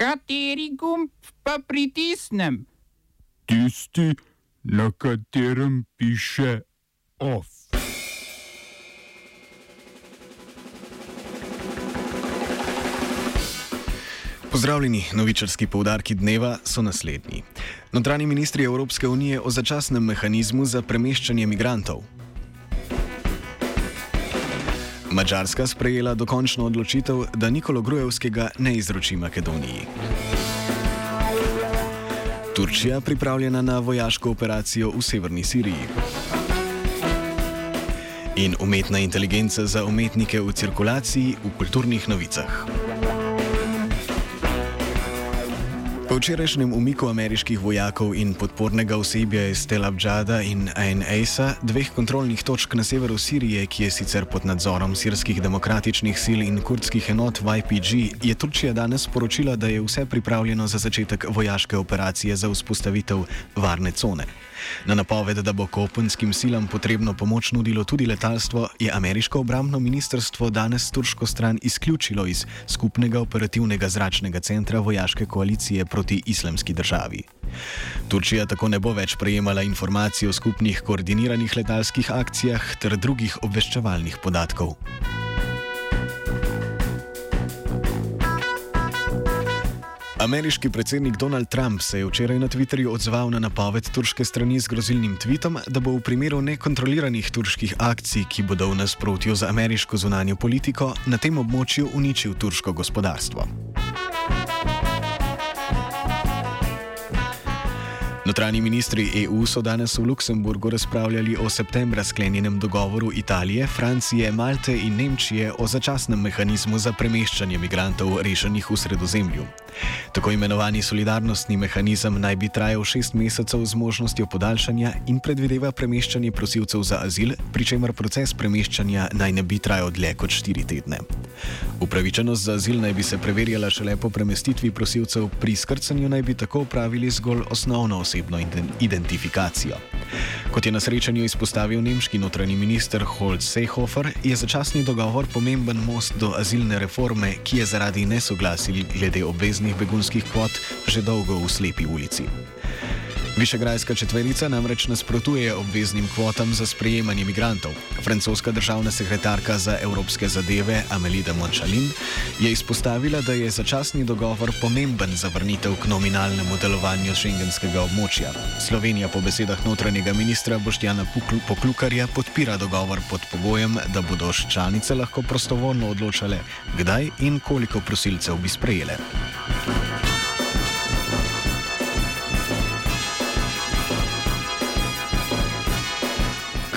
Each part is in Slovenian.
Kateri gumb pa pritisnem? Tisti, na katerem piše OF. Pozdravljeni, novičarski povdarki dneva so naslednji. Notranji ministri Evropske unije o začasnem mehanizmu za premeščanje migrantov. Mačarska sprejela dokončno odločitev, da Nikolo Grujevskega ne izroči Makedoniji. Turčija pripravljena na vojaško operacijo v severni Siriji. In umetna inteligenca za umetnike v cirkulaciji v kulturnih novicah. Po včerajšnjem umiku ameriških vojakov in podpornega osebja iz Tel Abjada in Ain Eisa, dveh kontrolnih točk na severu Sirije, ki je sicer pod nadzorom sirskih demokratičnih sil in kurdskih enot YPG, je Turčija danes sporočila, da je vse pripravljeno za začetek vojaške operacije za vzpostavitev varne cone. Na napoved, da bo kopenskim silam potrebno pomoč nudilo tudi letalstvo, je ameriško obrambno ministrstvo danes turško stran izključilo iz skupnega operativnega zračnega centra vojaške koalicije proti islamski državi. Turčija tako ne bo več prejemala informacij o skupnih koordiniranih letalskih akcijah ter drugih obveščevalnih podatkov. Ameriški predsednik Donald Trump se je včeraj na Twitterju odzval na napoved turške strani z grozilnim tvitom, da bo v primeru nekontroliranih turških akcij, ki bodo v nasprotju z ameriško zunanjo politiko, na tem območju uničil turško gospodarstvo. Notranji ministri EU so danes v Luksemburgu razpravljali o septembra sklenjenem dogovoru Italije, Francije, Malte in Nemčije o začasnem mehanizmu za premeščanje migrantov rešenih v sredozemlju. Tako imenovani solidarnostni mehanizem naj bi trajal šest mesecev z možnostjo podaljšanja in predvideva premeščanje prosilcev za azil, pri čemer proces premeščanja naj ne bi trajal dlje kot štiri tedne. Upravičenost za azil naj bi se preverjala šele po premestitvi prosilcev, pri skrcanju naj bi tako upravili zgolj osnovno osebno identifikacijo. Kot je na srečanju izpostavil nemški notranji minister Holz Seehofer, je začasni dogovor pomemben most do azilne reforme, ki je zaradi nesoglasij glede obveznih begunskih kvot že dolgo v slepi ulici. Višegrajska četverica namreč nasprotuje obveznim kvotam za sprejemanje imigrantov. Francoska državna sekretarka za evropske zadeve Amelie de Montchalin je izpostavila, da je začasni dogovor pomemben za vrnitev k nominalnemu delovanju šengenskega območja. Slovenija po besedah notranjega ministra Boštjana Poklukarja podpira dogovor pod pogojem, da bodo članice lahko prostovoljno odločale, kdaj in koliko prosilcev bi sprejele.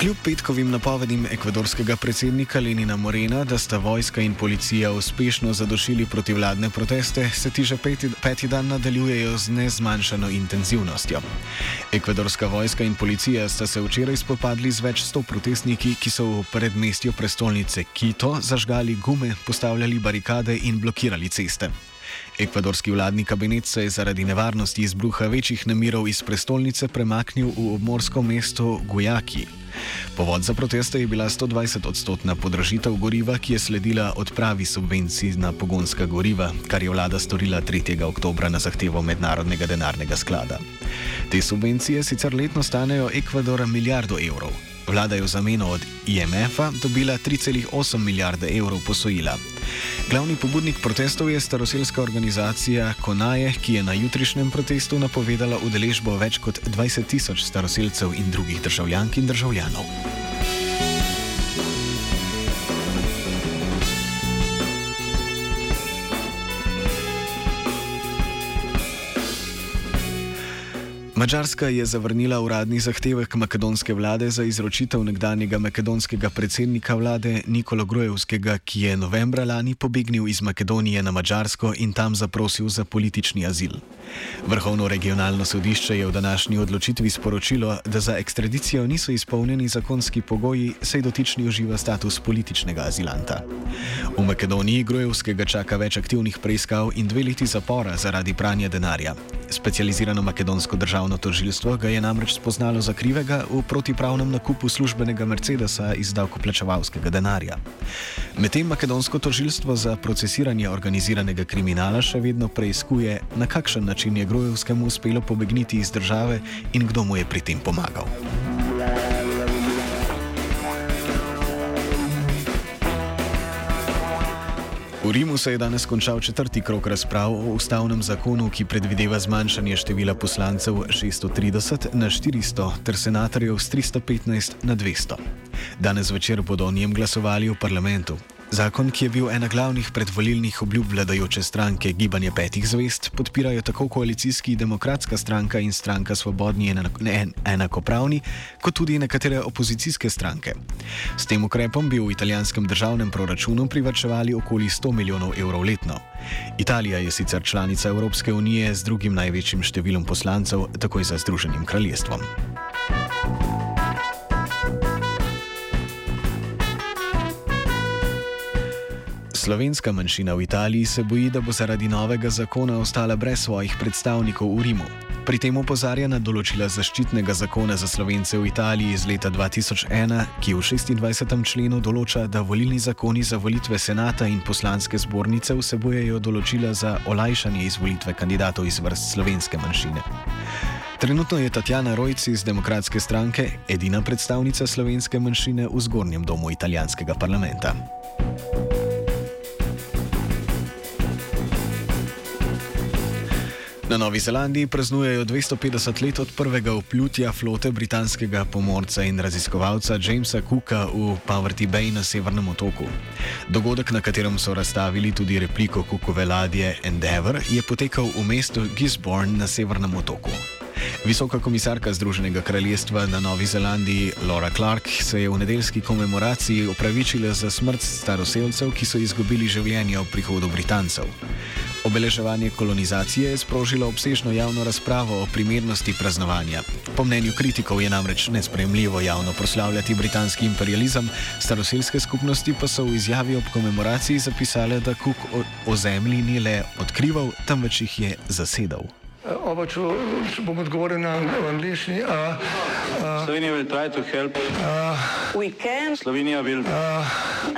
Kljub petkovim napovedim ekvadorskega predsednika Lenina Morena, da sta vojska in policija uspešno zadošili protivladne proteste, se ti že peti, peti dan nadaljujejo z nezmanjšano intenzivnostjo. Ekvadorska vojska in policija sta se včeraj spopadli z več sto protestniki, ki so v predmestju prestolnice Quito zažgali gume, postavljali barikade in blokirali ceste. Ekvadorski vladni kabinet se je zaradi nevarnosti izbruha večjih nemirov iz prestolnice premaknil v obmorsko mesto Gujaki. Povod za proteste je bila 120-odstotna podražitev goriva, ki je sledila odpravi subvencij na pogonska goriva, kar je vlada storila 3. oktober na zahtevo Mednarodnega denarnega sklada. Te subvencije sicer letno stanejo Ekvadora milijardo evrov. Vlada je v zameno od IMF-a dobila 3,8 milijarde evrov posojila. Glavni pobudnik protestov je staroseljska organizacija Konaje, ki je na jutrišnjem protestu napovedala udeležbo več kot 20 tisoč staroseljcev in drugih državljank in državljanov. Mačarska je zavrnila uradni zahtevek makedonske vlade za izročitev nekdanjega makedonskega predsednika vlade Nikola Grojevskega, ki je novembra lani pobegnil iz Makedonije na Mačarsko in tam zaprosil za politični azil. Vrhovno regionalno sodišče je v današnji odločitvi sporočilo, da za ekstradicijo niso izpolnjeni zakonski pogoji, saj dotični uživa status političnega azilanta. V Makedoniji Grojevskega čaka več aktivnih preiskav in dve leti zapora zaradi pranja denarja. Specializirano makedonsko državno tožilstvo ga je namreč spoznalo za krivega v protipravnem nakupu službenega Mercedesa iz davkoplačevalskega denarja. Medtem makedonsko tožilstvo za procesiranje organiziranega kriminala še vedno preizkuje, na kakšen način je Grojevskemu uspelo pobegniti iz države in kdo mu je pri tem pomagal. V Rimu se je danes končal četrti krok razprav o ustavnem zakonu, ki predvideva zmanjšanje števila poslancev 630 na 400 ter senatorjev z 315 na 200. Danes večer bodo o njem glasovali v parlamentu. Zakon, ki je bil ena glavnih predvolilnih obljub vladajoče stranke Gibanje petih zvest, podpirajo tako koalicijski demokratska stranka in stranka Svobodni in enakopravni, kot tudi nekatere opozicijske stranke. S tem ukrepom bi v italijanskem državnem proračunu privačevali okoli 100 milijonov evrov letno. Italija je sicer članica Evropske unije z drugim največjim številom poslancev, takoj za Združenim kraljestvom. Slovenska manjšina v Italiji se boji, da bo zaradi novega zakona ostala brez svojih predstavnikov v Rimu. Pri tem opozarja na določila zaščitnega zakona za Slovence v Italiji iz leta 2001, ki v 26. členu določa, da volilni zakoni za volitve senata in poslanske zbornice vsebujejo določila za olajšanje izvolitve kandidatov iz vrst slovenske manjšine. Trenutno je Tatjana Rojci iz Demokratske stranke edina predstavnica slovenske manjšine v zgornjem domu italijanskega parlamenta. Na Novi Zelandiji praznujejo 250 let od prvega vplutja flote britanskega pomorca in raziskovalca Jamesa Cooka v Poverty Bay na Severnem otoku. Dogodek, na katerem so razstavili tudi repliko Cookove ladje Endeavour, je potekal v mestu Gisborne na Severnem otoku. Visoka komisarka Združenega kraljestva na Novi Zelandiji Laura Clark se je v nedeljski komemoraciji opravičila za smrt staroseljcev, ki so izgubili življenje ob prihodu Britancev. Obeleževanje kolonizacije je sprožilo obsežno javno razpravo o primernosti praznovanja. Po mnenju kritikov je namreč nespremljivo javno proslavljati britanski imperializem, staroseljske skupnosti pa so v izjavi ob komemoraciji zapisale, da Cook o zemlji ni le odkrival, temveč jih je zasedal. Oba, če, če bom odgovoril na angliški. Slovenija will try to help. Uh, we can. Slovenija will. Uh,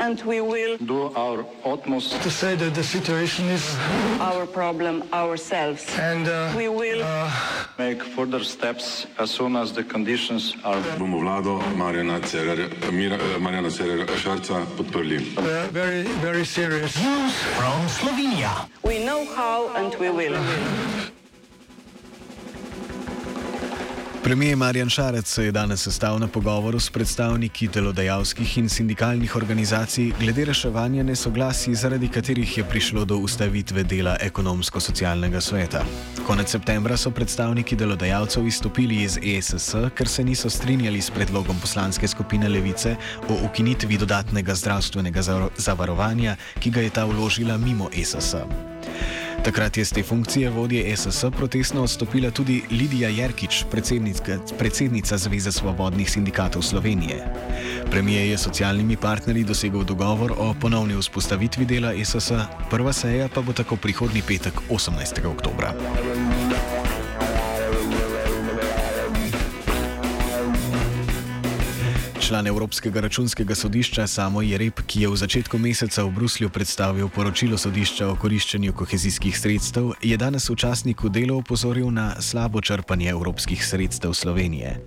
and we will. Do our utmost. To say that the situation is. Our problem ourselves. And uh, we will. Uh, make further steps as soon as the conditions are. Bomo vlado Marjana Cererja Šarca podprli. Uh, very, very serious. News from Slovenia. We know how and we will. Premijer Marjan Šarec se je danes sestal na pogovoru s predstavniki delodajalskih in sindikalnih organizacij glede reševanja nesoglasij, zaradi katerih je prišlo do ustavitve dela ekonomsko-socialnega sveta. Konec septembra so predstavniki delodajalcev izstopili iz ESS, ker se niso strinjali s predlogom poslanske skupine Levice o ukinitvi dodatnega zdravstvenega zavarovanja, ki ga je ta vložila mimo ESS. Takrat je z te funkcije vodje SS protestno odstopila tudi Lidija Jerkič, predsednica Zveze svobodnih sindikatov Slovenije. Premijer je s socialnimi partnerji dosegel dogovor o ponovni vzpostavitvi dela SS, prva seja pa bo tako prihodnji petek 18. oktober. Član Evropskega računskega sodišča Samo Jereb, ki je v začetku meseca v Bruslju predstavil poročilo sodišča o koriščenju kohezijskih sredstev, je danes v časniku delo opozoril na slabo črpanje evropskih sredstev Slovenije.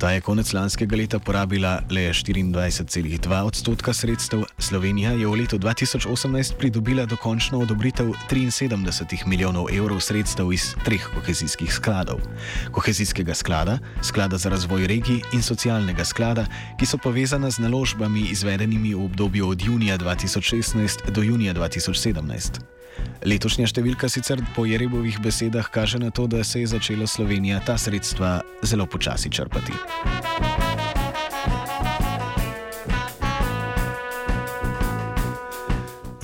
Ta je konec lanskega leta porabila le 24,2 odstotka sredstev, Slovenija je v letu 2018 pridobila dokončno odobritev 73 milijonov evrov sredstev iz treh kohezijskih skladov: kohezijskega sklada, sklada za razvoj regij in socialnega sklada ki so povezana z naložbami izvedenimi v obdobju od junija 2016 do junija 2017. Letošnja številka sicer po Jerebovih besedah kaže na to, da se je začela Slovenija ta sredstva zelo počasi črpati.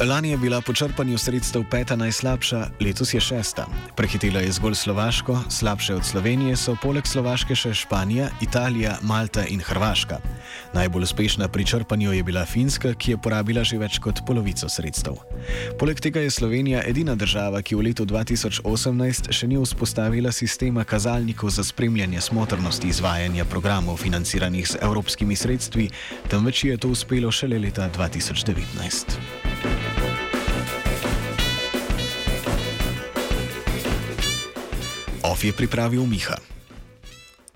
Lani je bila po črpanju sredstev peta najslabša, letos je šesta. Prehitela je zgolj Slovaško, slabše od Slovenije so poleg Slovaške še Španija, Italija, Malta in Hrvaška. Najbolj uspešna pri črpanju je bila Finska, ki je porabila že več kot polovico sredstev. Poleg tega je Slovenija edina država, ki v letu 2018 še ni vzpostavila sistema kazalnikov za spremljanje smotrnosti izvajanja programov financiranih z evropskimi sredstvi, temveč je to uspelo šele leta 2019. OF je pripravil Miha.